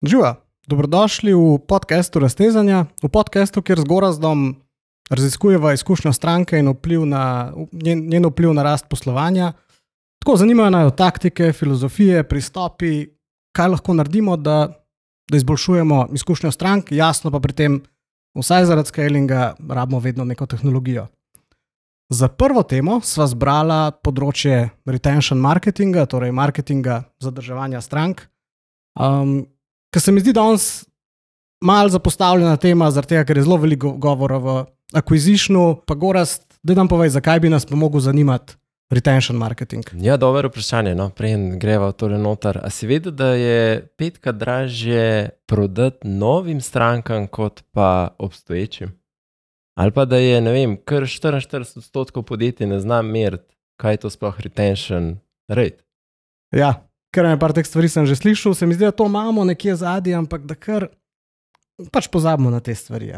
Živa, dobrodošli v podkastu Raztezanja, v podkastu, kjer z Gorazdom raziskujemo izkušnjo stranke in vpliv na, njen, njen vpliv na rast poslovanja. Tako zanimajo nas taktike, filozofije, pristopi, kaj lahko naredimo, da, da izboljšujemo izkušnjo strank, jasno pa pri tem, vsaj zaradi scalinga, rabimo vedno neko tehnologijo. Za prvo temo sva zbrala področje retention marketinga, torej marketinga zadrževanja strank. Um, Ker se mi zdi danes malo zapostavljena tema, zaradi tega, ker je zelo veliko govora v akviziciju, pa gorast, da nam povej, zakaj bi nas pomogel zanimati retention marketing. Ja, dobro vprašanje. No, Prej greva v tole noter. A si vedel, da je petka dražje prodati novim strankam, kot pa obstoječim? Ali pa da je, ne vem, kar 44 odstotkov podjetij ne zna meriti, kaj je to sploh retention rate. Ja, ker je par teh stvari sem že slišal, se mi zdi, da to imamo nekje zadnji, ampak da kar pač pozabimo na te stvari.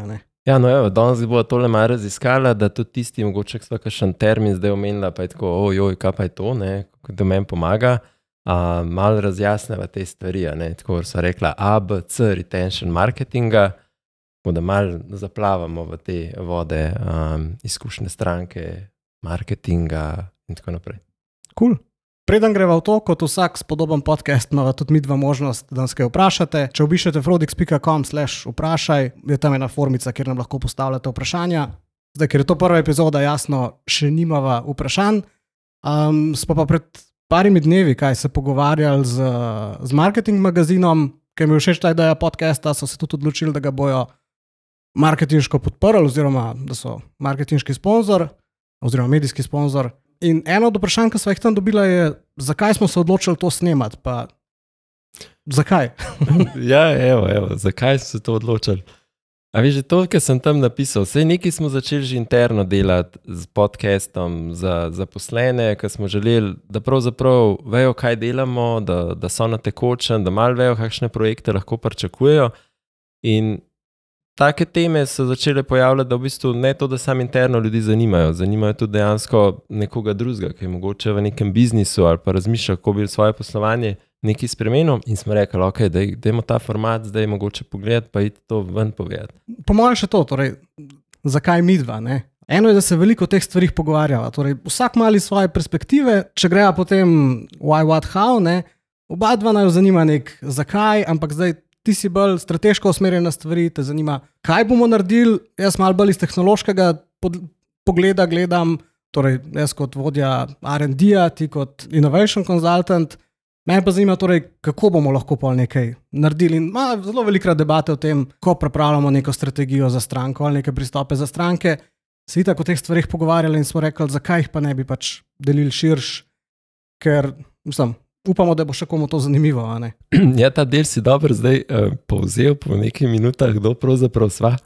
Ja, no, evo, danes bo tole malo raziskala, da tudi tisti, mogoče so kakšen termin zdaj omenila, pa je tako, ojoj, kaj pa je to, ne, da meni pomaga. Uh, malo razjasneva te stvari, tako so rekla, ABC, retention marketinga, da malo zaplavamo v te vode, um, izkušnje stranke, marketinga in tako naprej. Kul. Cool. Preden greva v to, kot vsak spodoben podcast, imamo tudi mi dva možnost, da nas kaj vprašate. Če obišete frodix.com/slash vprašaj, je tam ena formica, kjer nam lahko postavljate vprašanja. Zdaj, ker je to prva epizoda, jasno, še nimava vprašanj. Um, smo pa pred parimi dnevi, kaj se pogovarjali z, z marketing magazinom, ki mi je všeč ta ideja podcasta, so se tudi odločili, da ga bojo marketinško podprli, oziroma da so marketinški sponzor, oziroma medijski sponzor. In eno od vprašanj, ki smo jih tam dobili, je, zakaj smo se odločili to snemati. Pa, zakaj? ja, evo, evo, zakaj smo se to odločili? A veš, že to, kar sem tam napisal, vse nekaj smo začeli že interno delati z podcastom za zaposlene, ker smo želeli, da pravzaprav vejo, kaj delamo, da, da so na tekočem, da malo vejo, kakšne projekte lahko pričakujejo. In take teme so začele pojavljati, da v bistvu ne to, da samo interno ljudi zanimajo, zanimajo tudi dejansko nekoga drugega, ki je mogoče v nekem biznisu ali pa razmišlja, kako bi svoje poslovanje nekaj spremenil. In smo rekli, okay, da imamo ta format, zdaj je mogoče pogledati, pa iti to ven povedati. Po mojem, še to, torej, zakaj mi dva? Ne? Eno je, da se veliko o teh stvarih pogovarjava. Torej, vsak ima svoje perspektive, če greja potem why, what, how. Ne? Oba dva naj zanima nek zakaj, ampak zdaj ti si bolj strateško usmerjen na stvari, te zanima, kaj bomo naredili. Jaz malo bolj iz tehnološkega pogleda gledam, torej jaz kot vodja RD-ja, ti kot innovation consultant. Me pa zanima, torej, kako bomo lahko pol nekaj naredili. Ima zelo velika debata o tem, ko pripravljamo neko strategijo za stranko ali neke pristope za stranke. Se je tako o teh stvarih pogovarjali in smo rekli, zakaj jih pa ne bi pač delili širš, ker mislim, upamo, da bo še komu to zanimivo. ja, ta del si dobro zdaj uh, povzel po nekaj minutah, kdo pravzaprav sva.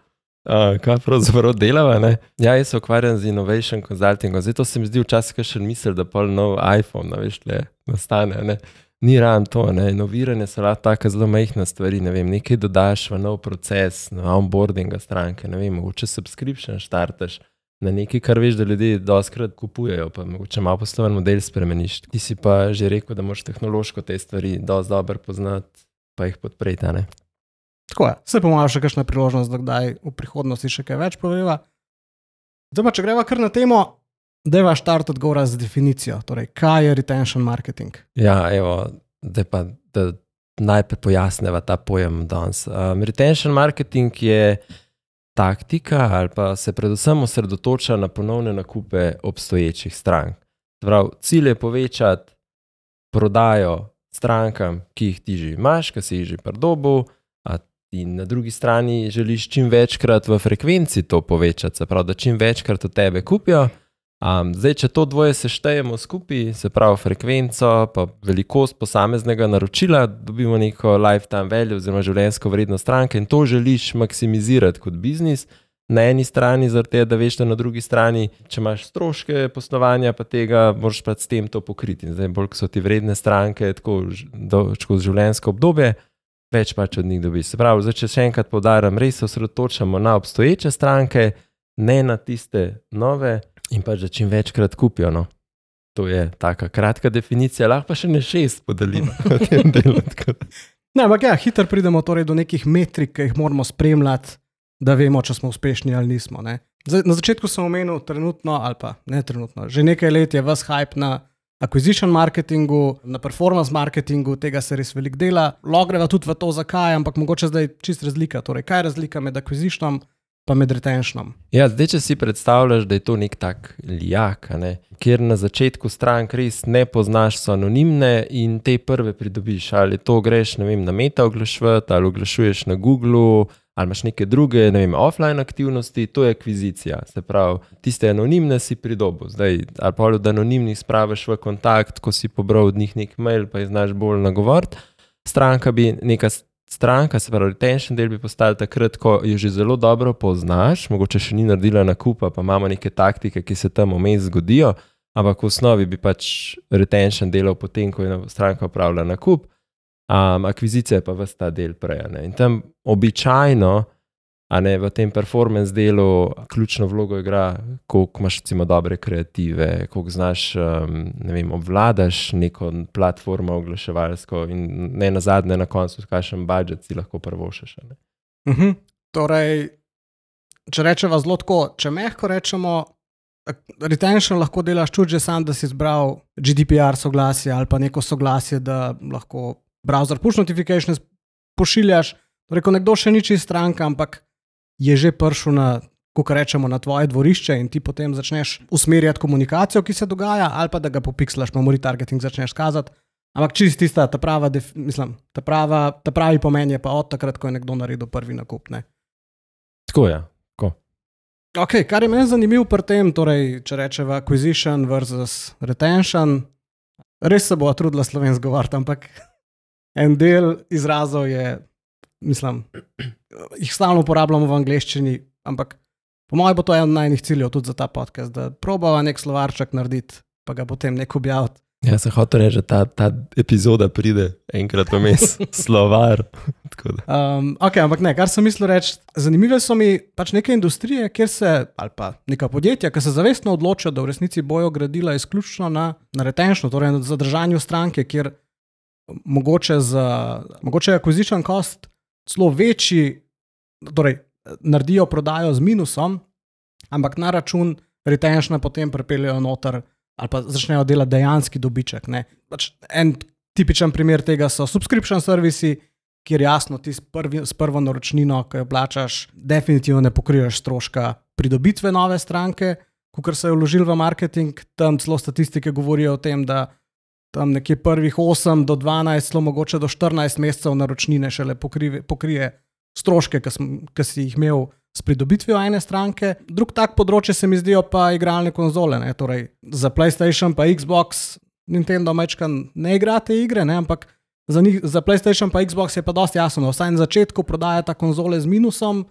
Uh, kaj pravzaprav delava? Ne? Ja, jaz se ukvarjam z innovation consultingom. Zato se mi zdi včasih še misel, da pol nov iPhone, da veš, le nastane. Ne? Ni ravno to, ne? inoviranje so lahko tako zelo majhne stvari. Ne vem, nekaj dodaš v nov proces, na onboardinga stranke, ne vem, če subscription štartaš na nekaj, kar veš, da ljudje doskrat kupujejo, pa če malo posloven model spremeniš. Ti si pa že rekel, da moraš tehnološko te stvari dosti dobro poznati, pa jih podpreti. Tako je, se pa imaš še kakšna priložnost, da kdaj v prihodnosti še kaj več poveva. Zdaj pa, če greva kar na temo, da je vaš start odgovor z definicijo, torej kaj je retention marketing. Ja, evo, da pa da najprej pojasneva ta pojem danes. Um, retention marketing je taktika ali pa se predvsem osredotoča na ponovne nakupe obstoječih strank. Prav, cilj je povečati prodajo strankam, ki jih ti že imaš, ki si jih že pridobil, in na drugi strani želiš čim večkrat v frekvenci to povečati, se pravi, da čim večkrat od tebe kupijo. Um, zdaj, če to dvoje seštejemo skupaj, se pravi frekvenco, pa velikost posameznega naročila, dobimo neko lifetime value oziroma življenjsko vrednost stranke in to želiš maksimizirati kot biznis. Na eni strani, zato da veš, da na drugi strani, če imaš stroške poslovanja, pa tega moraš pa s tem to pokriti. Zdaj, bolj so ti vredne stranke, tako skozi življenjsko obdobje, več pač od njih dobiš. Se pravi, zdaj, če še enkrat podarim, res se osredotočamo na obstoječe stranke, ne na tiste nove in pač da čim večkrat kupijo. No. To je tako kratka definicija, lahko pa še ne šest podelimo v tem delu. Ne, ampak ja, hitro pridemo torej do nekih metrik, ki jih moramo spremljati, da vemo, če smo uspešni ali nismo. ne. Zdaj, na začetku sem omenil, trenutno, ali pa ne trenutno, že nekaj let je vas hype na acquisition marketingu, na performance marketingu, tega se res veliko dela. Lahko greva tudi v to, zakaj, ampak mogoče zdaj čist razlika. Torej, kaj je razlika med acquisitionom in med retentionom? Ja, zdaj, če si predstavljaš, da je to nek tak lijak, ne, kjer na začetku strank res ne poznaš, so anonimne in te prve pridobiš. Ali to greš vem, na meta oglašvati, ali oglašuješ na Googlu, ali imaš neke druge ne vem, offline aktivnosti, to je akvizicija. Se pravi, tiste anonimne si pridobil. Zdaj, ali pa od anonimnih spraviš v kontakt, ko si pobral od njih nek mail, pa jih znaš bolj nagovoriti. Stranka bi neka stranka, se pravi, retention del bi postal takrat, ko jo že zelo dobro poznaš, mogoče še ni naredila nakupa, pa imamo neke taktike, ki se tam vmes zgodijo, ampak v osnovi bi pač retention delal potem, ko je stranka upravila nakup, um, akvizicija pa vse ta del prej. ne. In tam običajno, a ne v tem performance delu, ključno vlogo igra, koliko imaš recimo dobre kreative, koliko znaš, um, ne vem, obvladaš neko platformo oglaševalsko in ne na zadnje, na koncu, kakšen budžet si lahko ne. Uh -huh. Torej, če rečemo zelo tako, če mehko rečemo, retention lahko delaš tudi že sam, da si izbral GDPR soglasje ali pa neko soglasje, da lahko browser push notifications pošiljaš. Torej, ko nekdo še ni čist stranka, ampak je že prišel na. Ko rečemo na tvoje dvorišče, in ti potem začneš usmerjati komunikacijo, ki se dogaja, ali pa da ga popikslaš, pa mori targeting začneš kazati. Ampak čist tista, ta prava, mislim, ta, prava, ta pravi pomen je pa od takrat, ko je nekdo naredil prvi nakup. Ne? Tako je. Tako. Okay, kar je meni zanimivo pri tem, torej, če rečemo acquisition versus retention, res se bo trudila slovensko govoriti, ampak en del izrazov je, mislim, jih stalno uporabljamo v angleščini, ampak po mojem bo to eden najnih ciljev tudi za ta podcast, da probava nek slovarček narediti, pa ga potem nek objaviti. Ja, se hoče reči, da ta, ta epizoda pride enkrat vmes, slovar. Um, okay, ampak ne, kar sem mislil reči, zanimive so mi pač neke industrije, kjer se, ali pa neka podjetja, ki se zavestno odločijo, da v resnici bojo gradila izključno na, na retenčnu, torej na zadržanju stranke, kjer mogoče, za, mogoče je acquisition cost celo večji, torej naredijo prodajo z minusom, ampak na račun retenčna potem pripeljejo noter ali pa začnejo delati dejanski dobiček. ne. Pač en tipičen primer tega so subscription servisi, kjer jasno ti s, prvi, s prvo naročnino, ki jo plačaš, definitivno ne pokriješ stroška pridobitve nove stranke, kot se je vložil v marketing. Tam celo statistike govorijo o tem, da tam nekje prvih 8 do 12, celo mogoče do 14 mesecev naročnine šele pokrive, pokrije stroške, ki, si jih imel s pridobitvijo ene stranke. Drug tak področje se mi zdijo pa igralne konzole. Ne? Torej, za PlayStation pa Xbox, Nintendo mečkan ne igrate igre, ne? ampak za, njih, za PlayStation pa Xbox je pa dosti jasno. Vsaj na začetku prodajata konzole z minusom,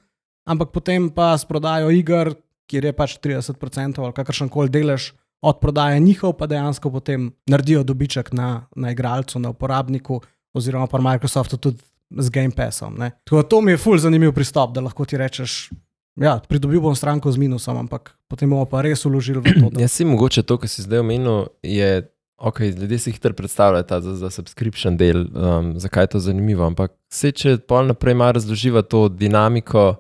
ampak potem pa s prodajo iger, kjer je pač 30% ali kakršen koli delež od prodaje njihov, pa dejansko potem naredijo dobiček na, na igralcu, na uporabniku, oziroma pa Microsoftu tudi z Game Passom. Ne. Tako da to mi je ful zanimiv pristop, da lahko ti rečeš. Ja, pridobil bom stranko z minusom, ampak potem bomo pa res uložili v to. Da... Jaz si mogoče to, kar si zdaj omenil, je, ok, ljudje si hitro predstavljajo ta za, za subscription del, um, zakaj je to zanimivo. Ampak se, če pol naprej malo razloživa to dinamiko,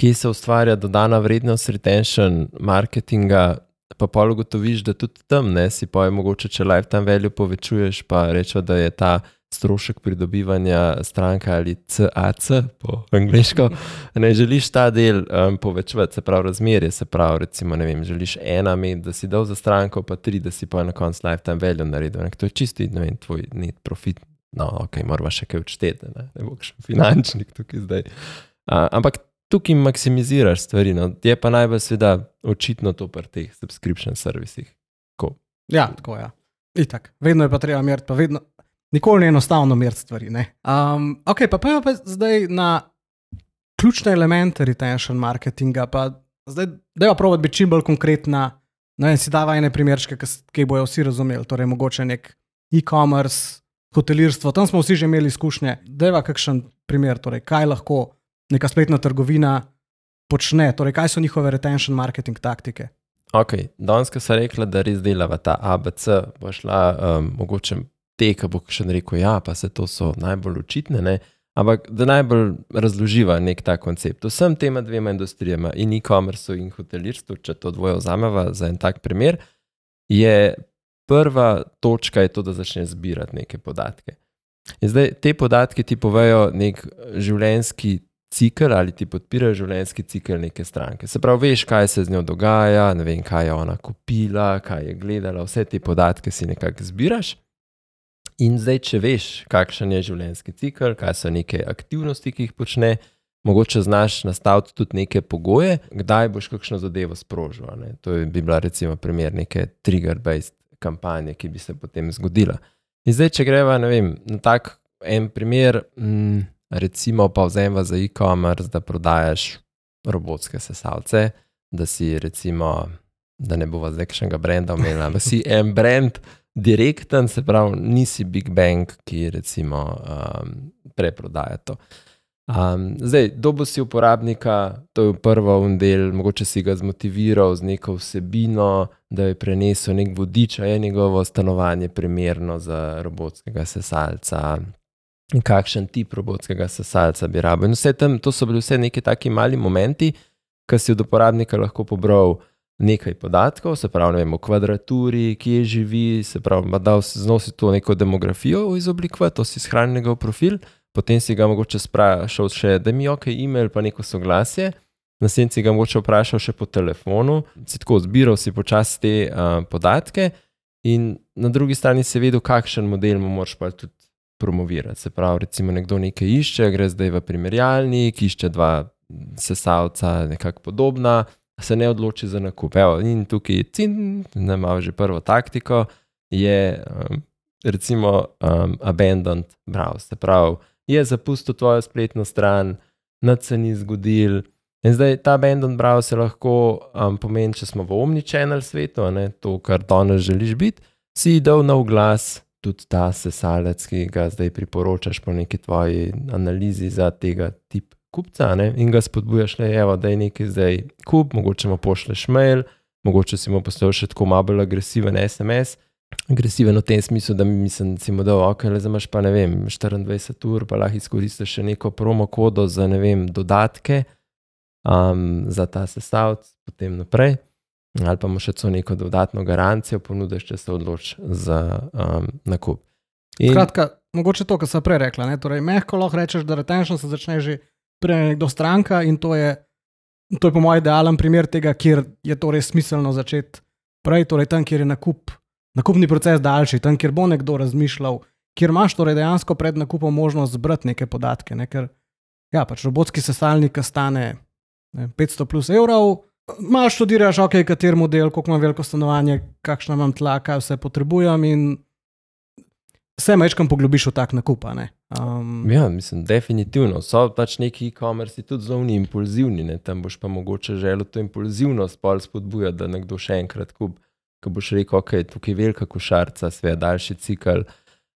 ki se ustvarja dodana vrednost retention marketinga, pa pol ugotoviš, da tudi tam ne si pa je mogoče, če lifetime value povečuješ, pa rečeš, da je ta strošek pridobivanja stranka ali CAC po angliško, ne želiš ta del um, povečevati, se pravi razmerje, se pravi, recimo, ne vem, želiš ena med, da si dal za stranko, pa tri, da si pa na koncu lifetime value naredil. Ne? To je čisti, ne vem, tvoj net profit. No, ok, moramo še kaj odšteti, ne, ne bo še finančnik tukaj zdaj. Uh, ampak tukaj maksimiziraš stvari, no. je pa najbolj seveda očitno to pri teh subscription servisih. Ko. Ja, tako je. Ja. Itak, vedno je pa treba meriti, pa vedno, nikoli ni enostavno meriti stvari. Um, ok, pa pa pa zdaj na ključne elemente retention marketinga. Pa da je pa provat biti čim bolj konkretna. Ne vem, si dava ene primerčke, ki bojo vsi razumeli. Torej, mogoče nek e-commerce, hotelirstvo, tam smo vsi že imeli izkušnje. Deva kakšen primer, torej, kaj lahko neka spletna trgovina počne, torej, kaj so njihove retention marketing taktike. Ok, danes, ko sem rekla, da res delava ta ABC, bo šla um, mogoče te, ki bo še rekel, ja, pa se to so najbolj očitne. Ne? Ampak da najbolj razloživa nek ta koncept. Vsem tema dvema industrijama, in e-commerce in hotelirstvu, če to dvoje vzameva za en tak primer, je prva točka je to, da začneš zbirati neke podatke. In zdaj te podatke ti povejo nek življenjski cikl ali ti podpirajo življenjski cikl neke stranke. Se pravi, veš, kaj se z njo dogaja, ne vem, kaj je ona kupila, kaj je gledala, vse te podatke si nekako zbiraš. In zdaj, če veš, kakšen je življenjski cikl, kaj so neke aktivnosti, ki jih počne, mogoče znaš nastaviti tudi neke pogoje, kdaj boš kakšno zadevo sprožil. Ne? To bi bila recimo primer neke trigger-based kampanje, ki bi se potem zgodila. In zdaj, če greva vem, na tak en primer. Mm, recimo pa vzema za e-commerce, da prodajaš robotske sesalce, da si recimo, da ne bova zdaj kakšnega brenda omenila, da si en brand direkten, se pravi, nisi Big Bang, ki recimo um, preprodaja to. Um, zdaj, dobo si uporabnika, to je prvo un del, mogoče si ga zmotiviral z neko vsebino, da je prenesel nek vodič, a je njegovo stanovanje primerno za robotskega sesalca, in kakšen tip robotskega sesalca bi rabil. In vse tam, to so bili vse neki taki mali momenti, ki si od uporabnika lahko pobral nekaj podatkov, se pravi, ne vem, o kvadraturi, kje živi, se pravi, da znosi to neko demografijo izoblikovati, to si shranil njegov profil, potem si ga mogoče sprašal še, da mi ok, e-mail pa neko soglasje. Na senci ga mogoče vprašal še po telefonu, si tako zbiral si počasi te uh, podatke, in na drugi strani si vedel, kakšen model mu moraš pa tudi promovirati. Se pravi, recimo nekdo nekaj išče, gre zdaj v primerjalnik, išče dva sesalca, nekako podobna, se ne odloči za nakup. Evo, in tukaj, da imamo že prvo taktiko, je um, recimo um, abandoned browse. Se pravi, je zapustil tvojo spletno stran, na ceni zgodil. In zdaj ta abandoned browse lahko um, pomeni, če smo v omnichannel svetu, ne, to, kar danes želiš biti, si dal na glas tudi ta sesalec, ki ga zdaj priporočaš po neki tvoji analizi za tega tipa kupca, ne? in ga spodbujaš, le, evo, da je nekaj zdaj kup, mogoče mu pošleš mail, mogoče si mu postavil še tako malo bolj agresiven SMS. Agresiven v tem smislu, da mislim, da je ok, le zamaš pa ne vem, 24 ur, pa lahko izkoristiš še neko promo kodo za ne vem, dodatke um, za ta sestavc, potem naprej ali pa mu še celo neko dodatno garancijo ponudiš, če se odločiš za um, nakup. In... Kratka, mogoče to, kar sem prej rekla. Torej, mehko lahko rečeš, da retention se začne že prej nekdo stranka in to je, to je po mojem idealen primer tega, kjer je to res smiselno začeti prej, torej tam, kjer je nakup, nakupni proces daljši, tam, kjer bo nekdo razmišljal, kjer imaš torej dejansko pred nakupom možnost zbrati neke podatke. Ne? Ker ja, pač robotski sesalnik stane ne, 500 plus evrov. Malo študiraš, ok, kater model, koliko ima veliko stanovanje, kakšna imam tla, kaj vse potrebujem, in vse mečkam poglobiš v tak nakup. Um, ja, mislim, definitivno. So pač neki e-commerce tudi zelo impulzivni, ne? tam boš pa mogoče želel to impulzivnost pol spodbujati, da nekdo še enkrat kup, ko boš rekel, ok, tukaj je velika košarca, sve daljši cikl.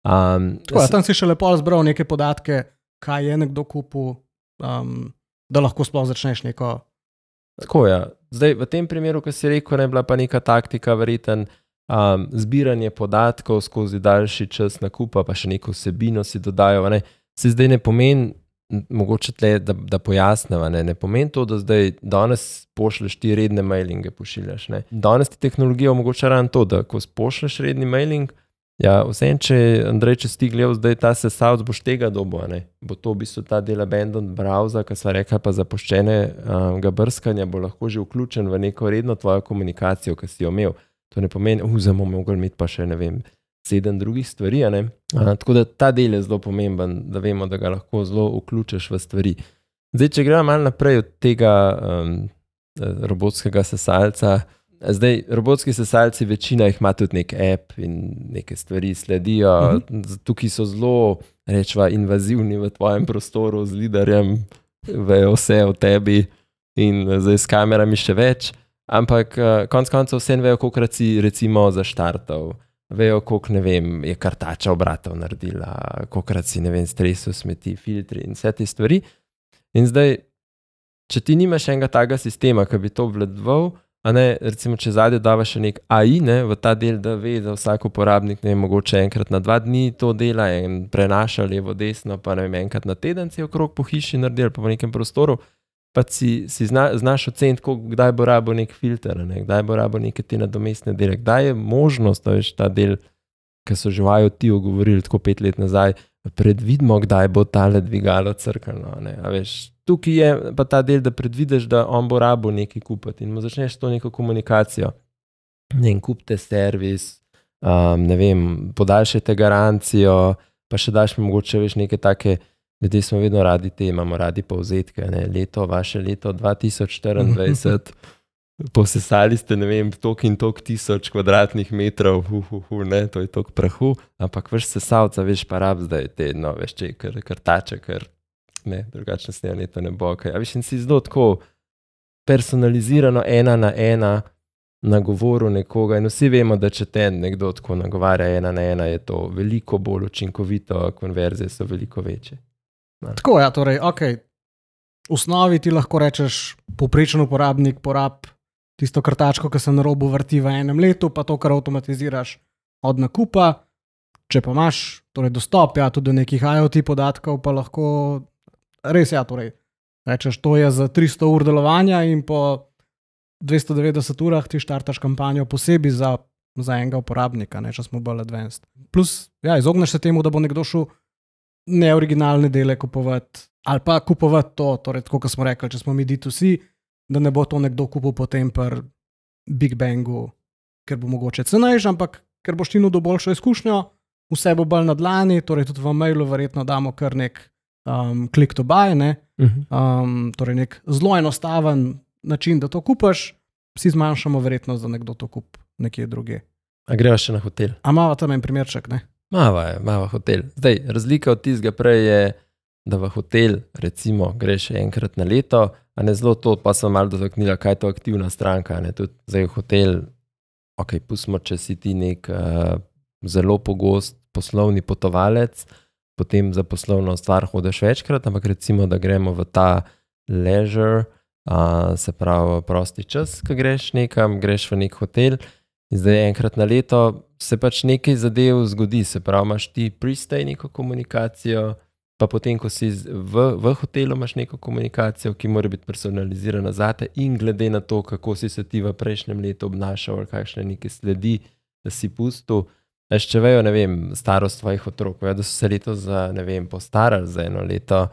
Um, Tako, jaz... Tam si še lepo zbral neke podatke, kaj je nekdo kupil, um, da lahko sploh začneš neko. Tako je. Ja. Zdaj, v tem primeru, ki si rekel, je bila pa neka taktika, verjeten, um, zbiranje podatkov skozi daljši čas nakupa, pa še neko vsebino si dodajo. Ne? Se zdaj ne pomeni, mogoče tle, da, da pojasneva, ne? ne pomeni to, da zdaj danes pošleš ti redne mailinge, pošiljaš. Ne? Danes ti tehnologija omogoča ravno to, da ko pošleš redni mailing, Ja, vsem, če Andrej, če gledal, zdaj ta sesalc boš tega dobo, ne? bo to v bistvu ta del abandon browser, ki sva rekla, pa zapuščenega um, brskanja, bo lahko že vključen v neko redno tvojo komunikacijo, ki si jo imel. To ne pomeni, da bomo mogli imeti pa še ne vem, sedem drugih stvari. Uh, tako da ta del je zelo pomemben, da vemo, da ga lahko zelo vključiš v stvari. Zdaj, če gremo malo naprej od tega um, robotskega sesalca. Zdaj, robotski sesalci, večina jih ima tudi nek app in neke stvari sledijo. Uh mhm. -huh. Tukaj so zelo, rečemo, invazivni v tvojem prostoru, z liderjem, vejo vse o tebi in zdaj s kamerami še več. Ampak eh, konec koncev vse vejo, koliko si recimo zaštartov. Vejo, koliko ne vem, je kartača obratov naredila, koliko si ne vem, stresov, smeti, filtri in vse te stvari. In zdaj, če ti nimaš enega takega sistema, ki bi to vledoval, a ne, recimo, če zadnje dava še nek AI ne, v ta del, da ve, da vsak uporabnik ne mogoče enkrat na dva dni to dela in prenaša levo, desno, pa ne vem, enkrat na teden si okrog po hiši naredil, pa v nekem prostoru. Pa si, si zna, znaš oceniti, kdaj bo rabo nek filter, ne, kdaj bo rabo neke te nadomestne dele, kdaj je možnost, da veš ta del, ki so že vajo ti ogovorili tako pet let nazaj, predvidimo, kdaj bo tale dvigalo crkano. Tukaj je pa ta del, da predvidiš, da on bo rabo nekaj kupiti in mu začneš to neko komunikacijo. Ne, kupite servis, um, ne vem, podaljšajte garancijo, pa še daš mi mogoče veš neke take. Ljudje smo vedno radi te, imamo radi povzetke. Ne? Leto, vaše leto 2024, posesali ste, ne vem, tok in tok tisoč kvadratnih metrov, hu, hu, hu, ne, to je tok prahu, ampak veš sesalca, veš pa rab zdaj te, no, veš, če je kar, kar tače, ker ne, drugače snega leta ne bo. Okay. A veš, in si zelo tako personalizirano, ena na ena, na govoru nekoga. In vsi vemo, da če te nekdo tako nagovarja ena na ena, je to veliko bolj učinkovito, konverzije so veliko večje. Ne. Tako je, ja, torej, ok. V osnovi ti lahko rečeš, poprečen uporabnik porab tisto krtačko, ki se na robu vrti v enem letu, pa to, kar avtomatiziraš od nakupa. Če pa imaš torej, dostop ja, tudi do nekih IoT podatkov, pa lahko res ja, torej, rečeš, to je za 300 ur delovanja in po 290 urah ti štartaš kampanjo posebej za, za enega uporabnika, ne, če smo bolj advanced. Plus, ja, izogneš se temu, da bo nekdo šel neoriginalne dele kupovati, ali pa kupovati to, torej, kot smo rekli, če smo mi D2C, da ne bo to nekdo kupil potem pri Big Bangu, ker bo mogoče cenejši, ampak ker boš ti nudil boljšo izkušnjo, vse bo bolj na dlani, torej tudi v mailu verjetno damo kar nek um, click to buy, ne? Mhm. um, torej nek zelo enostaven način, da to kupaš, vsi zmanjšamo verjetnost, da nekdo to kup nekje druge. A gremo še na hotel. A imamo tam en primerček, ne? Mava je, mava hotel. Zdaj, razlika od tistega prej je, da v hotel, recimo, greš enkrat na leto, a ne zelo to, pa sem malo dotaknila, kaj je to aktivna stranka. Ne? Tudi zdaj hotel, ok, pustimo, če si ti nek uh, zelo pogost poslovni potovalec, potem za poslovno stvar hodiš večkrat, ampak recimo, da gremo v ta leisure, uh, se pravi, prosti čas, ki greš nekam, greš v nek hotel. In zdaj enkrat na leto se pač nekaj zadev zgodi, se pravi, imaš ti pristaj neko komunikacijo, pa potem, ko si v, v hotelu, imaš neko komunikacijo, ki mora biti personalizirana za te, in glede na to, kako si se ti v prejšnjem letu obnašal, ali kakšne neke sledi, da si pustil. Še vejo, ne vem, starost tvojih otrok, vejo, da so se letos, ne vem, postarali za eno leto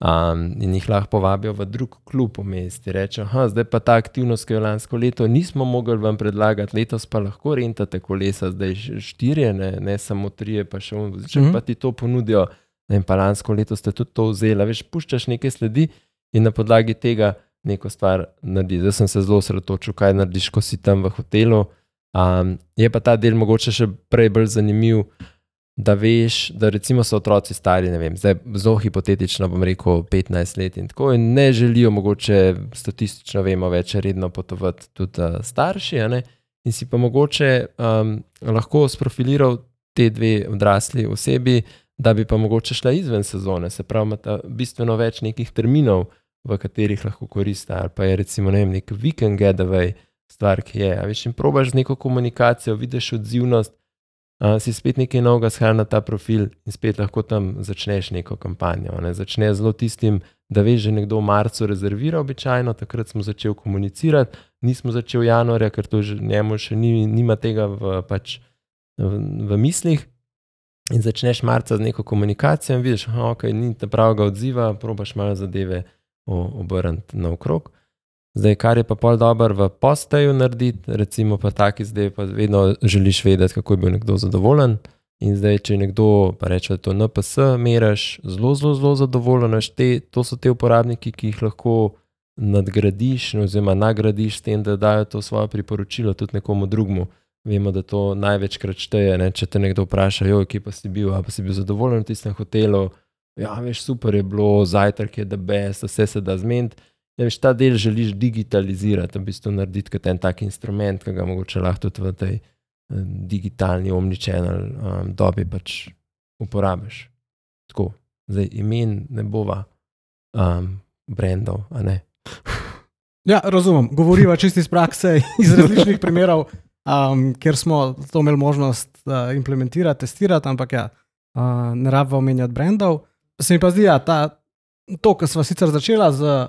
um, in jih lahko povabijo v drug klub v mestu. Rečejo, zdaj pa ta aktivnost, ki jo lansko leto nismo mogli vam predlagati, letos pa lahko rentate kolesa, zdaj štirje, ne, ne samo trije, pa še um, če mm -hmm. pa ti to ponudijo. Ne, pa lansko leto ste tudi to vzeli, veš, puščaš nekaj sledi in na podlagi tega neko stvar narediš. Zdaj sem se zelo osredotočil, kaj narediš, ko si tam v hotelu. Um, je pa ta del mogoče še prej bolj zanimiv da veš, da recimo so otroci stari, ne vem, zdaj zelo hipotetično bom rekel 15 let in tako in ne želijo mogoče statistično, vemo, več redno potovati tudi uh, starši, in si pa mogoče um, lahko sprofiliral te dve odrasli osebi, da bi pa mogoče šla izven sezone, se pravi, imata bistveno več nekih terminov, v katerih lahko koriste, ali pa je recimo ne vem, nek vikend getaway stvar, ki je, a veš, in probaš z neko komunikacijo, vidiš odzivnost, uh, si spet nekaj novega shajal na ta profil in spet lahko tam začneš neko kampanjo. Ne? Začne zelo tistim, da veš, že nekdo v marcu rezervira, običajno takrat smo začeli komunicirati, nismo začeli januarja, ker to že njemu še ni, nima tega v, pač, v, v mislih. In začneš marca z neko komunikacijo, in vidiš, da okay, ni ta pravega odziva, probaš malo zadeve obrniti naokrog. Zdaj, kar je pa pol dobro v postaju narediti, recimo pa taki, zdaj pa vedno želiš vedeti, kako je bil nekdo zadovoljen. In zdaj, če nekdo reče, da je to NPS, meriš zelo, zelo, zelo zadovoljen, te, to so te uporabniki, ki jih lahko nadgradiš, oziroma nagradiš s tem, da dajo to svoje priporočilo tudi nekomu drugemu. Vemo, da to največkrat šteje. Ne? Če te nekdo vpraša, jo, kje pa si bil, pa si bil zadovoljen v tistem hotelu. Ja, veš, super je bilo, zajtrk je da best, vse se da zmeniti da veš, ta del želiš digitalizirati, v bistvu narediti kot en tak instrument, ki ga mogoče lahko tudi v tej eh, digitalni omničenal um, dobi pač uporabiš. Tako, zdaj imen ne bova um, brendov, a ne. Ja, razumem. Govoriva čisto iz prakse, iz različnih primerov, um, kjer smo to imeli možnost uh, implementirati, testirati, ampak ja, uh, ne rabimo omenjati brendov. Se mi pa zdi, da ja, to, kar smo sicer začela z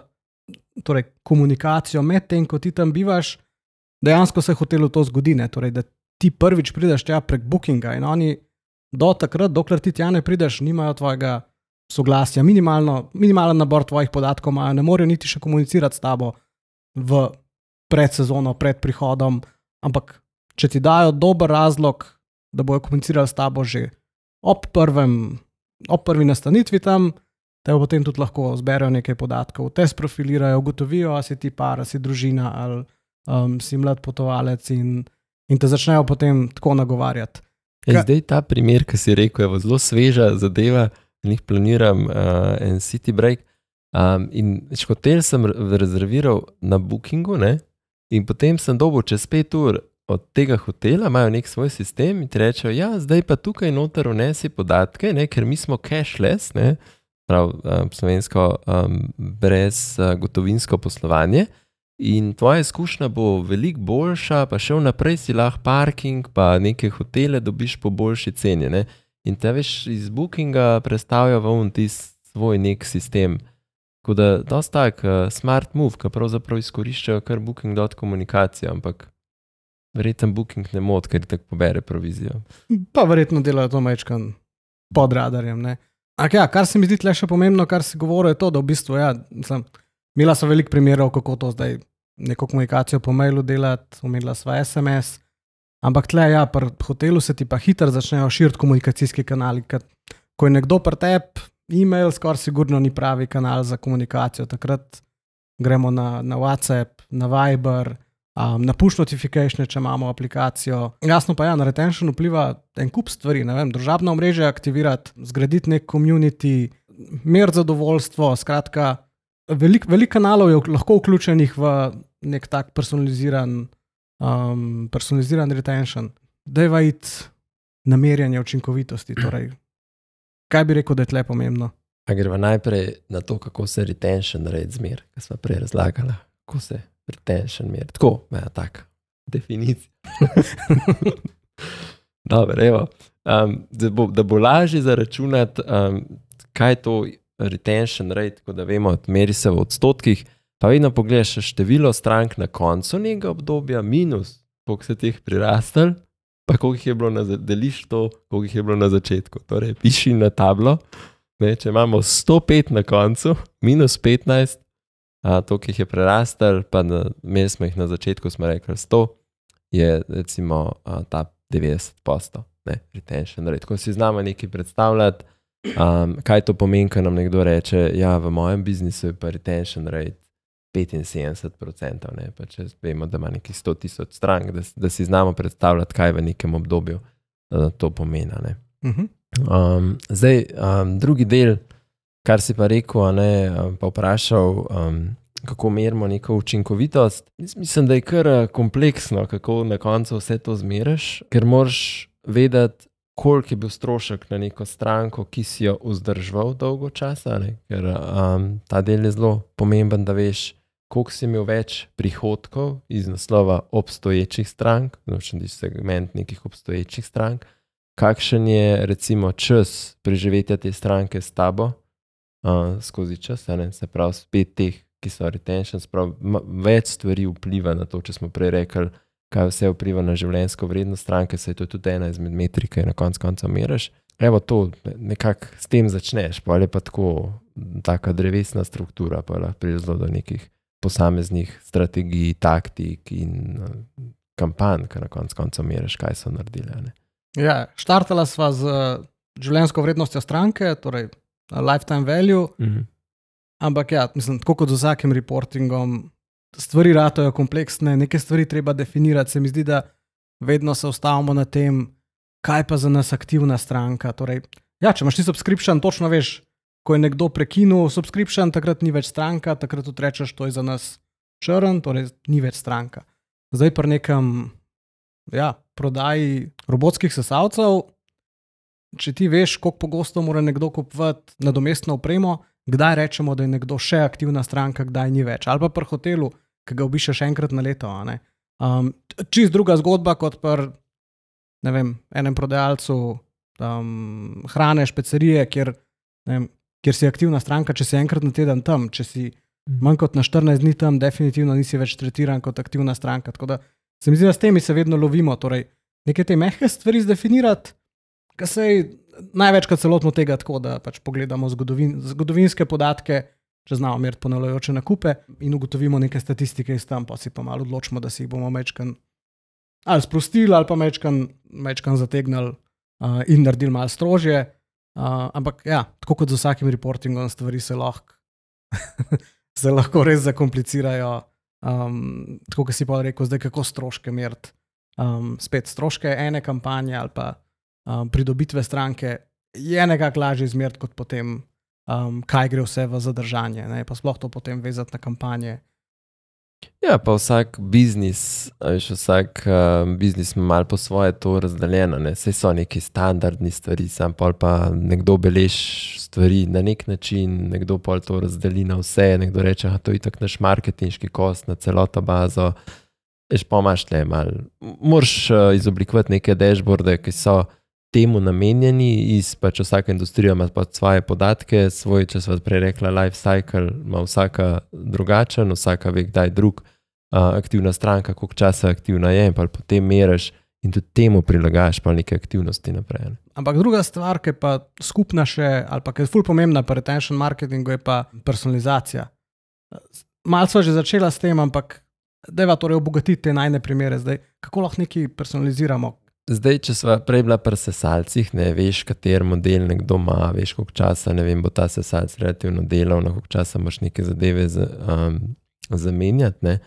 torej, komunikacijo med tem, ko ti tam bivaš, dejansko se je hotelo to zgoditi. Torej, da ti prvič prideš tja prek Bookinga in oni do takrat, dokler ti tja ne prideš, nimajo tvojega soglasja, minimalno, minimalen nabor tvojih podatkov imajo, ne morejo niti še komunicirati s tabo v predsezono, pred prihodom. Ampak, če ti dajo dober razlog, da bojo komunicirali s tabo že ob, prvem, ob prvi nastanitvi tam, te potem tudi lahko zberejo nekaj podatkov, te sprofilirajo, ugotovijo, ali si ti par, ali si družina, ali um, si mlad potovalec in, in te začnejo potem tako nagovarjati. Ja, zdaj ta primer, ki si rekel, je zelo sveža zadeva, in jih planiram uh, en city break. Um, in hotel sem rezerviral na Bookingu, ne? in potem sem dobil čez pet ur od tega hotela, imajo nek svoj sistem in ti rečejo, ja, zdaj pa tukaj noter unesi podatke, ne? ker mi smo cashless, ne? Prav um, slovensko, um, brez uh, gotovinsko poslovanje. In tvoja izkušnja bo veliko boljša, pa še vnaprej si lahko parking, pa neke hotele dobiš po boljši ceni. Ne? In te veš iz Bookinga predstavlja v un ti svoj nek sistem. Tako da to tak uh, smart move, ki pravzaprav izkoriščajo kar Booking dot komunikacijo, ampak verjetno Booking ne mod, ker tako pobere provizijo. Pa verjetno delajo to mečkan pod radarjem. Ja, kar se mi zdi le še pomembno, kar si govoril, je to, da v bistvu, ja, sem, imela so veliko primerov, kako to zdaj neko komunikacijo po mailu delati, umela sva SMS. Ampak tle, ja, pri hotelu se ti pa hitro začnejo širiti komunikacijski kanali. Ko je nekdo pri tebi, e-mail, skoraj sigurno ni pravi kanal za komunikacijo. Takrat gremo na, na WhatsApp, na Viber, um, na push notification, če imamo aplikacijo. Jasno pa je, ja, na retention vpliva en kup stvari. Vem, družabno mreže aktivirati, zgraditi nek community, mer zadovoljstvo. Skratka, veliko velik kanalov je lahko vključenih v nek tak personaliziran, um, personaliziran retention. Da je vajit namerjanje učinkovitosti. Torej, kaj bi rekel, da je tle pomembno? A gremo najprej na to, kako se retention naredi zmer, kar smo prej razlagali, kako se retention meri. Tako, ja, tak, definicija. Dobro, evo. Um, da, bo, da bo lažje zaračunati, um, kaj je to retention rate, tako da vemo, meri se v odstotkih. Pa vedno pogledaš število strank na koncu nekega obdobja, minus, koliko se teh prirastel, pa koliko jih je bilo na, deliš to, koliko jih je bilo na začetku. Torej, piši na tablo, ne, če imamo 105 na koncu, minus 15, a, to, ki jih je prerastel, pa imeli smo jih na začetku, smo rekli 100, je recimo a, ta 90 posto, ne, retention rate. Ko si znamo nekaj predstavljati, um, kaj to pomeni, ko nam nekdo reče, ja, v mojem biznisu je pa retention rate 75%, ne, pa če vemo, da ima nekaj 100 tisoč strank, da, da si znamo predstavljati, kaj v nekem obdobju uh, to pomeni. Um, zdaj, um, drugi del, kar si pa rekel, ne, pa vprašal, um, kako merimo neko učinkovitost. Mislim, da je kar kompleksno, kako na koncu vse to zmeriš, ker moraš vedeti, koliko je bil strošek na neko stranko, ki si jo vzdržal dolgo časa. Ne? Ker um, ta del je zelo pomemben, da veš, koliko si imel več prihodkov iz naslova obstoječih strank, znotraj segment nekih obstoječih strank, kakšen je recimo čas preživetja te stranke s tabo uh, skozi čas, ne? se pravi, spet teh, ki so retention, sprav, več stvari vpliva na to, če smo prej rekli, kaj vse vpliva na življenjsko vrednost stranke, se je to tudi ena izmed metrik, ki jo na koncu konca meriš. Evo to, nekako s tem začneš, pa je pa tako, taka drevesna struktura, pa lahko pride do nekih posameznih strategij, taktik in kampanj, ki na koncu konca meriš, kaj so naredili. Ja, štartala sva z uh, življenjsko vrednostjo stranke, torej lifetime value. Uh mhm. -huh. Ampak ja, mislim, tako kot z vsakim reportingom, stvari ratajo kompleksne, nekaj stvari treba definirati. Se mi zdi, da vedno se ustavimo na tem, kaj pa za nas aktivna stranka. Torej, ja, če imaš ti subscription, točno veš, ko je nekdo prekinil subscription, takrat ni več stranka, takrat tudi rečeš, to je za nas črn, torej ni več stranka. Zdaj pa nekam ja, prodaji robotskih sesalcev. Če ti veš, kako pogosto mora nekdo kupovati nadomestno opremo, kdaj rečemo, da je nekdo še aktivna stranka, kdaj ni več. Ali pa pri hotelu, ki ga obiščeš enkrat na leto. Um, čist druga zgodba kot pri vem, enem prodajalcu um, hrane, špecerije, kjer, vem, kjer si aktivna stranka, če si enkrat na teden tam, če si mhm. manj kot na 14 dni tam, definitivno nisi več tretiran kot aktivna stranka. Tako da se mi zdi, da s temi se vedno lovimo. Torej, nekaj te mehke stvari zdefinirati, kar se je največkrat celotno tega tako, da pač pogledamo zgodovin, zgodovinske podatke. Če znamo meriti ponavljajoče nakupe in ugotovimo neke statistike iz tam, pa si pa malo odločimo, da si jih bomo večkrat ali sprostili, ali pa večkrat zategnili uh, in naredili malo strožje. Uh, ampak, ja, tako kot z vsakim reportingom, stvari se lahko, se lahko res zakomplicirajo. Um, tako kot si pa rekel, zdaj kako stroške meriti. Um, spet stroške ene kampanje ali pa um, pridobitve stranke je nekako lažje izmeriti, kot potem, um, kaj gre vse v zadržanje. Ne? Pa sploh to potem vezati na kampanje. Ja, pa vsak biznis, veš, vsak uh, biznis ima malo po svoje to razdeljeno. Vse so neki standardni stvari, sam pa nekdo beleži stvari na nek način, nekdo pa to razdeli na vse, nekdo reče, da to je tako naš marketinški kost na celotno bazo. Veš, pa imaš le malo. Moraš uh, izoblikovati neke dashboarde, ki so temu namenjeni, iz pač vsaka industrija ima pač svoje podatke, svoj, če smo prej rekli, life cycle ima vsaka drugačen, vsaka ve, kdaj drug, uh, aktivna stranka, koliko časa aktivna je, in pa potem meriš in tudi temu prilagajaš pa neke aktivnosti naprej. Ne. Ampak druga stvar, ki je pa skupna še, ali pa ki je fulj pomembna pri retention marketingu, je pa personalizacija. Malce že začela s tem, ampak da je torej obogatiti te najne primere zdaj. Kako lahko nekaj personaliziramo, Zdaj, če smo prej bila pri sesalcih, ne veš, kater model nekdo ima, veš, koliko časa vem, bo ta sesalc relativno delal, koliko časa moš neke zadeve za, um, zamenjati.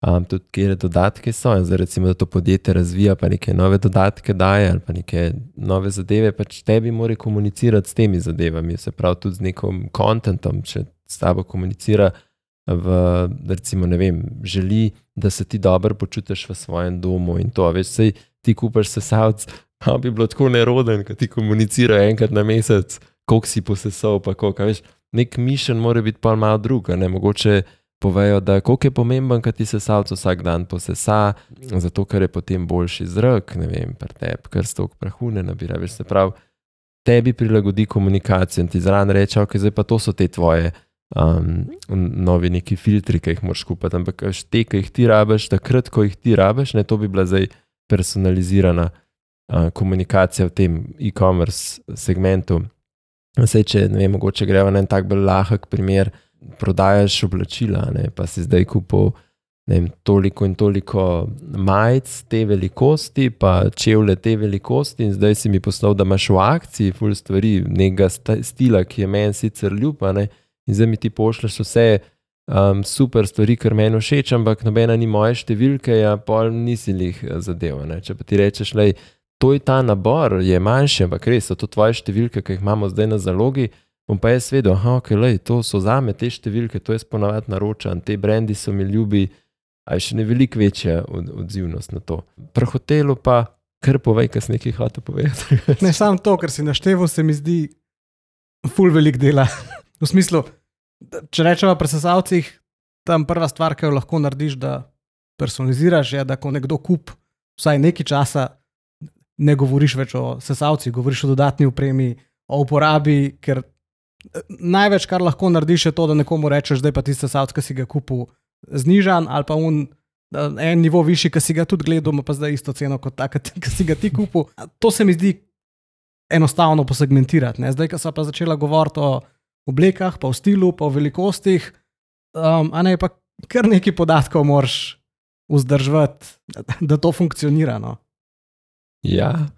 Um, tudi, kje dodatke so, in zdaj, recimo, da to podjetje razvija, pa neke nove dodatke daje, ali pa neke nove zadeve, pač tebi mora komunicirati s temi zadevami, se pravi, tudi z nekim kontentom, če s tabo komunicira. V, recimo, ne vem, želi, da se ti dobro počutiš v svojem domu in to, veš, sej ti kupaš sesalc, pa bi bilo tako neroden, da ti komunicira enkrat na mesec, koliko si posesal, pa koliko. Veš, nek mišljen mora biti pa malo druga, ne mogoče. Povejo, da koliko je pomemben, kad ti se salce vsak dan posesa, zato ker je potem boljši zrak, ne vem, pretep, ker stok prahu ne nabira. Veš, se pravi, tebi prilagodi komunikacijo in ti zraven reče, ok, zdaj pa to so te tvoje um, novi neki filtri, ki jih moraš kupiti. Ampak te, ki jih ti rabiš, takrat, ko jih ti rabiš, ne to bi bila zdaj personalizirana uh, komunikacija v tem e-commerce segmentu. Vse, če ne vem, mogoče gremo na en tak bolj lahek primer, prodajaš oblačila, ne, pa si zdaj kupil vem, toliko in toliko majic te velikosti, pa čevlje te velikosti, in zdaj si mi poslal, da imaš v akciji ful stvari, nekega stila, ki je meni sicer ljub, in zdaj mi ti pošleš vse um, super stvari, kar meni všeč, ampak nobena ni moje številke, ja, pol nisi jih eh, zadeval. Če pa ti rečeš, da to je ta nabor, je manjši, ampak res so to tvoje številke, ki jih imamo zdaj na zalogi. Bom pa jaz vedel, da okay, to so za me te številke, to jaz ponavadi naročam, te brendi so mi ljubi, a je še ne veliko večja od, odzivnost na to. Pri hotelu pa kar povej, kaj si nekaj hotel povedati. ne samo to, kar si našteval, se mi zdi ful velik dela. v smislu, če rečemo pri sesalcih, tam prva stvar, ki jo lahko narediš, da personaliziraš, je, da ko nekdo kup vsaj nekaj časa, ne govoriš več o sesalcih, govoriš o dodatni upremi, o uporabi, ker eh, največ, kar lahko narediš, je to, da nekomu rečeš, da je pa ti sesalc, ki si ga kupil, znižan ali pa un. En nivo višji, ki si ga tudi gledal, pa zdaj isto ceno kot ta, ki si ga ti kupil. To se mi zdi enostavno posegmentirati. Ne? Zdaj, ko sem pa začela govoriti o oblekah, pa v stilu, pa v velikostih, um, a ne pa kar nekaj podatkov moraš vzdrževati, da to funkcionira. No? Ja.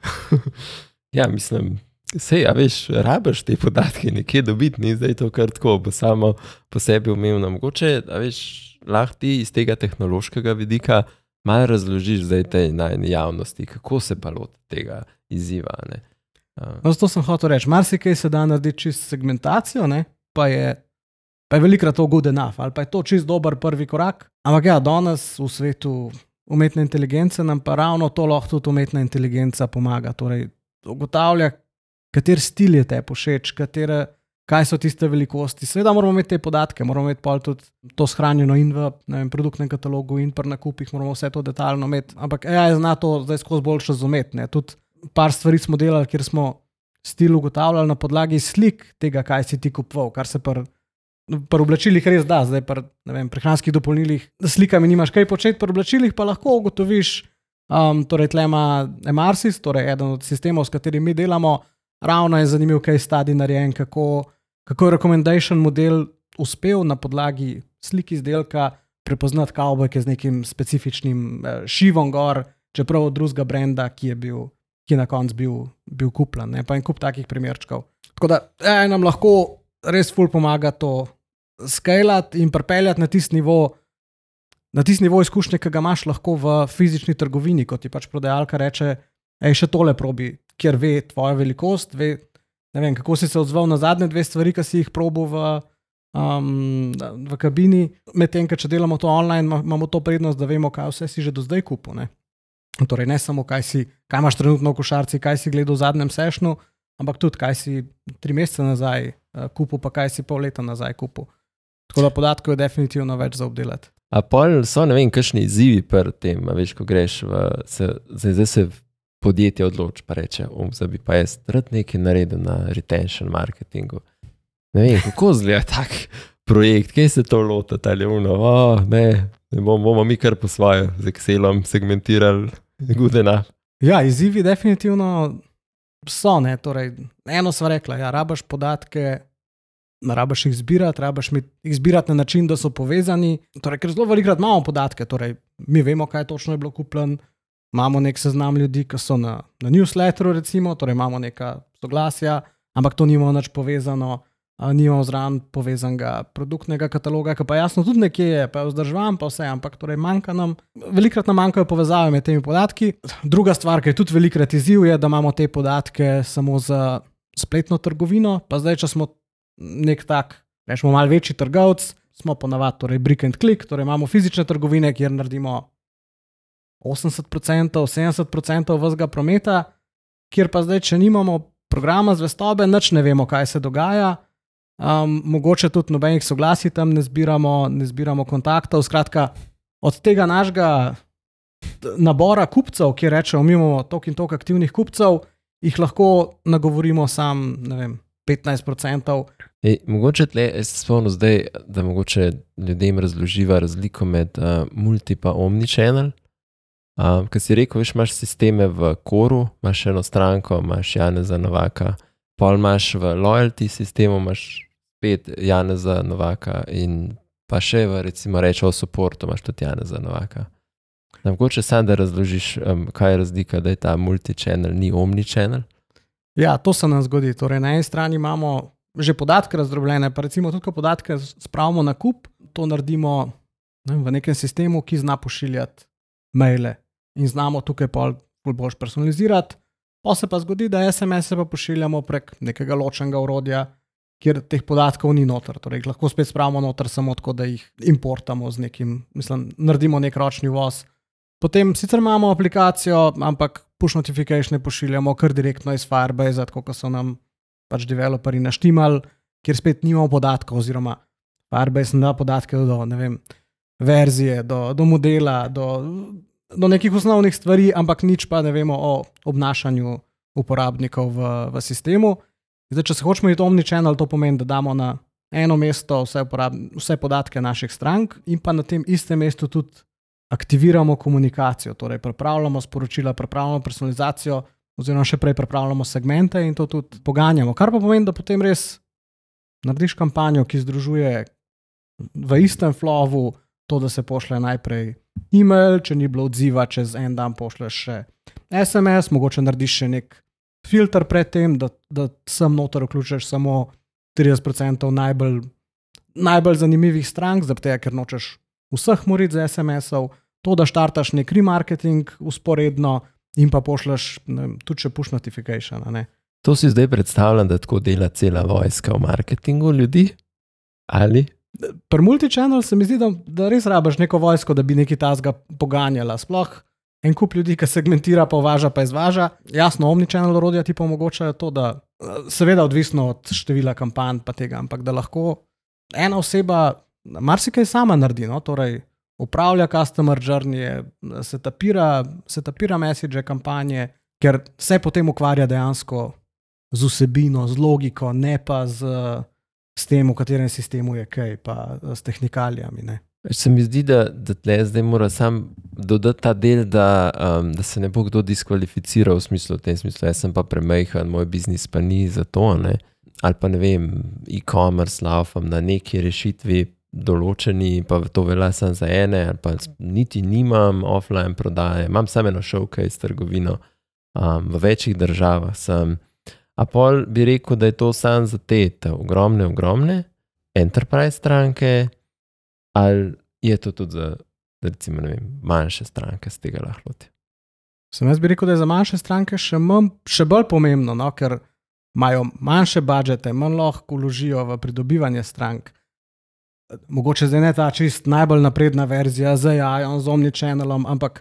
ja, mislim. Sej, a veš, rabiš te podatke nekje dobiti, ni zdaj to kar tako, bo samo po sebi umevno. Mogoče, a veš, lahko ti iz tega tehnološkega vidika malo razložiš zdaj tej najni javnosti, kako se pa loti tega izziva. Ne? No, zato sem hotel reči, marsikaj se da narediti čist segmentacijo, ne? pa je, pa je velikrat to good enough ali pa je to čist dober prvi korak. Ampak ja, danes v svetu umetne inteligence nam pa ravno to lahko tudi umetna inteligenca pomaga. Torej, ugotavlja, kater stil je te pošeč, katere, kaj so tiste velikosti. Seveda moramo imeti te podatke, moramo imeti pa tudi to shranjeno in v vem, produktnem katalogu, in pri nakupih, moramo vse to detaljno imeti. Ampak AI zna to zdaj skozi bolj razumeti. Tudi par stvari smo delali, kjer smo stil ugotavljali na podlagi slik tega, kaj si ti kupoval, kar se pri pri oblačilih res da, zdaj pri ne vem, prehranskih dopolnilih, s slikami nimaš kaj početi, pri oblačilih pa lahko ugotoviš. Um, torej, tle ima Emarsis, torej eden od sistemov, s katerim mi delamo, ravno je zanimiv, kaj je stadi narejen, kako, kako je recommendation model uspel na podlagi slik izdelka prepoznati kavbojke z nekim specifičnim eh, šivom gor, čeprav od drugega brenda, ki je bil, ki je na koncu bil, bil kupljen. Ne? Pa en kup takih primerčkov. Tako da eh, nam lahko res ful pomaga to skalati in pripeljati na tisti nivo. Na tisti nivo izkušnje, ki ga imaš lahko v fizični trgovini, kot ti pač prodajalka reče, hej, še tole probi, kjer ve tvoja velikost, ve, ne vem, kako si se odzval na zadnje dve stvari, ki si jih probil v, um, v kabini. Medtem, če delamo to online, ma- imamo to prednost, da vemo, kaj vse si že do zdaj kupil. Torej, ne samo, kaj, si, kaj imaš trenutno v košarci, kaj si gledal v zadnjem sešnu, ampak tudi, kaj si tri mesece nazaj uh, kupil, pa kaj si pol leta nazaj kupil. Tako da podatkov je definitivno več za obdelati. A pol so ne vem, kakšni izzivi pri tem, veš, ko greš v, se, zdaj, zdaj se podjetje odloči, pa reče, um, zdaj bi pa jaz rad nekaj naredil na retention marketingu. Ne vem, kako zgleda tak projekt, kje se to lota, ali uno, oh, ne, ne bomo, bomo mi kar po svoje z Excelom segmentirali, gudena. Ja, izzivi definitivno so. Ne? Torej, eno smo rekli, ja, rabaš podatke, rabaš jih zbirati, rabaš jih zbirati na način, da so povezani. Torej, ker zelo velikrat imamo podatke, torej, mi vemo, kaj točno je bilo kupljeno, imamo nek seznam ljudi, ki so na, na newsletteru, recimo, torej imamo neka soglasja, ampak to nimamo nič povezano. Nimamo zraven povezanega produktnega kataloga, ki pa jasno tudi nekje je, pa je vzdržavan, pa vse, ampak torej manjka nam, velikrat nam manjkajo povezave med temi podatki. Druga stvar, ki je tudi velikrat izziv, je, da imamo te podatke samo za spletno trgovino. Pa zdaj, če smo nek tak, rečemo, malo večji trgovec, smo ponavadi torej brick and click, torej imamo fizične trgovine, kjer naredimo 80%, 70% vsega prometa, kjer pa zdaj, če nimamo programa zvestobe, nič ne vemo, kaj se dogaja. Um, mogoče tudi nobenih soglasij tam ne zbiramo, ne zbiramo kontaktov. Skratka, od tega našega nabora kupcev, ki rečejo, mi imamo toliko in toliko aktivnih kupcev, jih lahko nagovorimo sam, ne vem, 15%. Ej, mogoče tle, jaz se spomnim zdaj, da mogoče ljudem razloživa razliko med uh, multi in omnichannel. Um, Ker si rekel, veš, imaš sisteme v koru, imaš eno stranko, imaš Janeza Novaka, pol imaš v loyalty sistemu, imaš spet Janeza Novaka in pa še v recimo reče o supportu, imaš tudi Janeza Novaka. Mogoče sam da razložiš, um, kaj je razlika, da je ta multichannel, ni omnichannel. Ja, to se nam zgodi. Torej, na eni strani imamo že podatke razdrobljene, pa recimo tudi, ko podatke spravimo na kup, to naredimo ne, v nekem sistemu, ki zna pošiljati maile in znamo tukaj pol ful boljš personalizirati. Pa se pa zgodi, da SMS-e pa pošiljamo prek nekega ločenega urodja, kjer teh podatkov ni noter. Torej, lahko spet spravimo noter samo tako, da jih importamo z nekim, mislim, naredimo nek ročni voz. Potem sicer imamo aplikacijo, ampak push notification pošiljamo kar direktno iz Firebase, kot so nam pač developerji naštimali, kjer spet nimamo podatkov, oziroma Firebase ne da podatke do vem, verzije, do, do modela, do, do nekih osnovnih stvari, ampak nič pa ne vemo o obnašanju uporabnikov v, v sistemu. Zdaj, če se hočemo iti omnichannel, to pomeni, da damo na eno mesto vse, uporab, vse podatke naših strank in pa na tem istem mestu tudi aktiviramo komunikacijo, torej pripravljamo sporočila, pripravljamo personalizacijo, oziroma še prej pripravljamo segmente in to tudi poganjamo. Kar pa pomeni, da potem res narediš kampanjo, ki združuje v istem flowu to, da se pošlje najprej e-mail, če ni bilo odziva, čez en dan pošleš še SMS, mogoče narediš še nek filter pred tem, da, da sem noter vključiš samo 30% najbolj, najbolj zanimivih strank, zato ker nočeš vseh moriti za SMS-ov, to, da štartaš nek remarketing usporedno in pa pošleš vem, tudi če push notification. To si zdaj predstavljam, da tako dela cela vojska v marketingu ljudi? Ali? Pri multichannel se mi zdi, da, da res rabiš neko vojsko, da bi nekaj tazga poganjala. Sploh en kup ljudi, ki segmentira, pa uvaža, pa izvaža. Jasno, omnichannel orodja ti pa omogočajo to, da seveda odvisno od števila kampanj, pa tega, ampak da lahko ena oseba marsikaj sama naredi. No? Torej, upravlja customer journey, se tapira, se tapira message kampanje, ker se potem ukvarja dejansko z vsebino, z logiko, ne pa z, z tem, v katerem sistemu je kaj, pa s tehnikalijami. Ne? Se mi zdi, da, da tle zdaj mora sam dodati ta del, da, um, da se ne bo kdo diskvalificiral v smislu, v tem smislu, jaz sem pa premajhen, moj biznis pa ni za to. Ne? Ali pa ne vem, e-commerce laufam na neki rešitvi, določeni, pa to velja samo za ene, ali pa niti nimam offline prodaje, imam samo eno showcase trgovino um, v večjih državah. Sem. A pol bi rekel, da je to samo za te, te ogromne, ogromne enterprise stranke ali je to tudi za, recimo, vem, manjše stranke z tega lahko? Sem jaz bi rekel, da je za manjše stranke še, manj, še bolj pomembno, no? ker imajo manjše budžete, manj lahko vložijo v pridobivanje strank. Mogoče zdaj ne ta čist najbolj napredna verzija z AI, z omnichannelom, ampak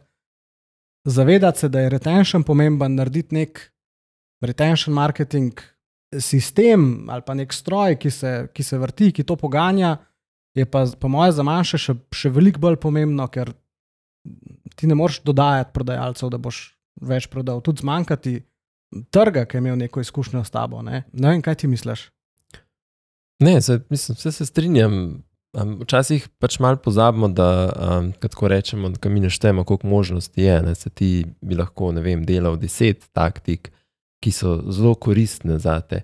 zavedati se, da je retention pomemben, narediti nek retention marketing sistem ali pa nek stroj, ki se, ki se vrti, ki to poganja je pa, po mojem, za manjše še, še veliko bolj pomembno, ker ti ne moreš dodajati prodajalcev, da boš več prodal. Tudi zmanjkati trga, ki je imel neko izkušnjo s tabo. Ne, ne vem, kaj ti misliš. Ne, se, mislim, vse se strinjam. Včasih pač malo pozabimo, da um, tako rečemo, da mi neštejemo, koliko možnosti je. Ne, se ti bi lahko, ne vem, delal deset taktik, ki so zelo koristne za te.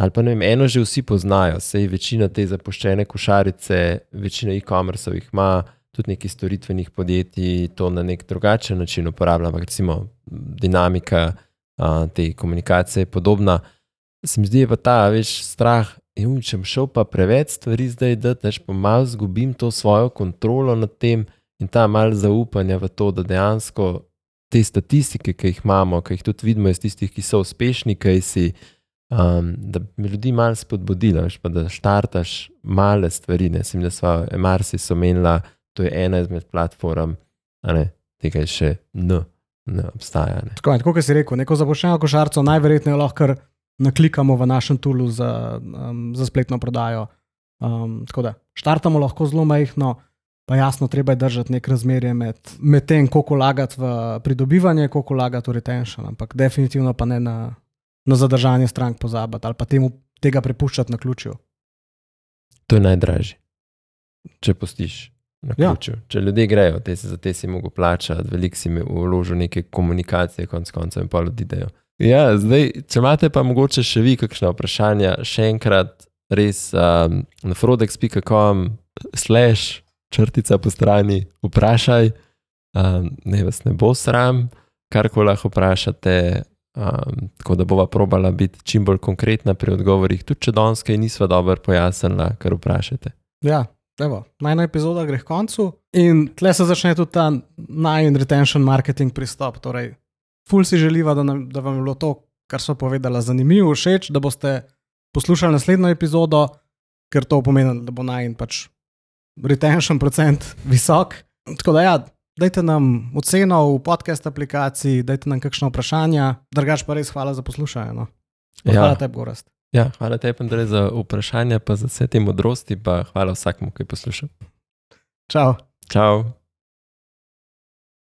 Ali pa ne vem, eno že vsi poznajo, sej večina te zapuščene košarice, večina e-commerceov jih ima, tudi neki storitvenih podjetij to na nek drugačen način uporablja, ampak recimo dinamika a, te komunikacije je podobna. Se mi zdi, je ta več strah, in če bom šel pa preveč stvari zdaj, da tež pa malo zgubim to svojo kontrolo nad tem in ta mal zaupanja v to, da dejansko te statistike, ki jih imamo, ki jih tudi vidimo iz tistih, ki so uspešni, kaj si um, da bi ljudi malo spodbudila, pa da štartaš male stvari. Ne sem, da smo Marsi omenila, to je ena izmed platform, ne, tega je še N, ne obstaja. Ne. Tako, tako kot si rekel, neko zapošljeno košarco najverjetneje lahko naklikamo v našem tulu za, um, za spletno prodajo. Um, tako da štartamo lahko zelo majhno. Pa jasno, treba je držati nek razmerje med, med tem, koliko vlagati v pridobivanje, koliko vlagati v retention, ampak definitivno pa ne na, na zadržanje strank pozabiti ali pa temu, tega prepuščati na ključju. To je najdražje, če postiš na ja. ključju. Ja. Če ljudje grejo, te se za te si mogo plačati, veliko si mi vložil neke komunikacije, konc koncev in pa ljudi dejo. Ja, zdaj, če imate pa mogoče še vi kakšno vprašanje, še enkrat res um, na frodex.com slash črtica po strani vprašaj, um, ne vas ne bo sram, kar ko lahko vprašate, Um, tako da bova probala biti čim bolj konkretna pri odgovorih, tudi če danes kaj nisva dobro pojasnila, kar vprašate. Ja, evo, najna epizoda gre k koncu in tle se začne tudi ta naj in retention marketing pristop. Torej, ful si želiva, da, nam, da vam je bilo to, kar so povedala, zanimivo, všeč, da boste poslušali naslednjo epizodo, ker to pomeni, da bo naj in pač retention procent visok. Tako da ja. Dajte nam oceno v podcast aplikaciji, dajte nam kakšno vprašanje, drugač pa res hvala za poslušanje. No. Ja. Hvala tebi, Gorast. Ja, hvala tebi, Andrej, za vprašanje, pa za vse te modrosti, pa hvala vsakmu, ki je poslušal. Čau. Čau.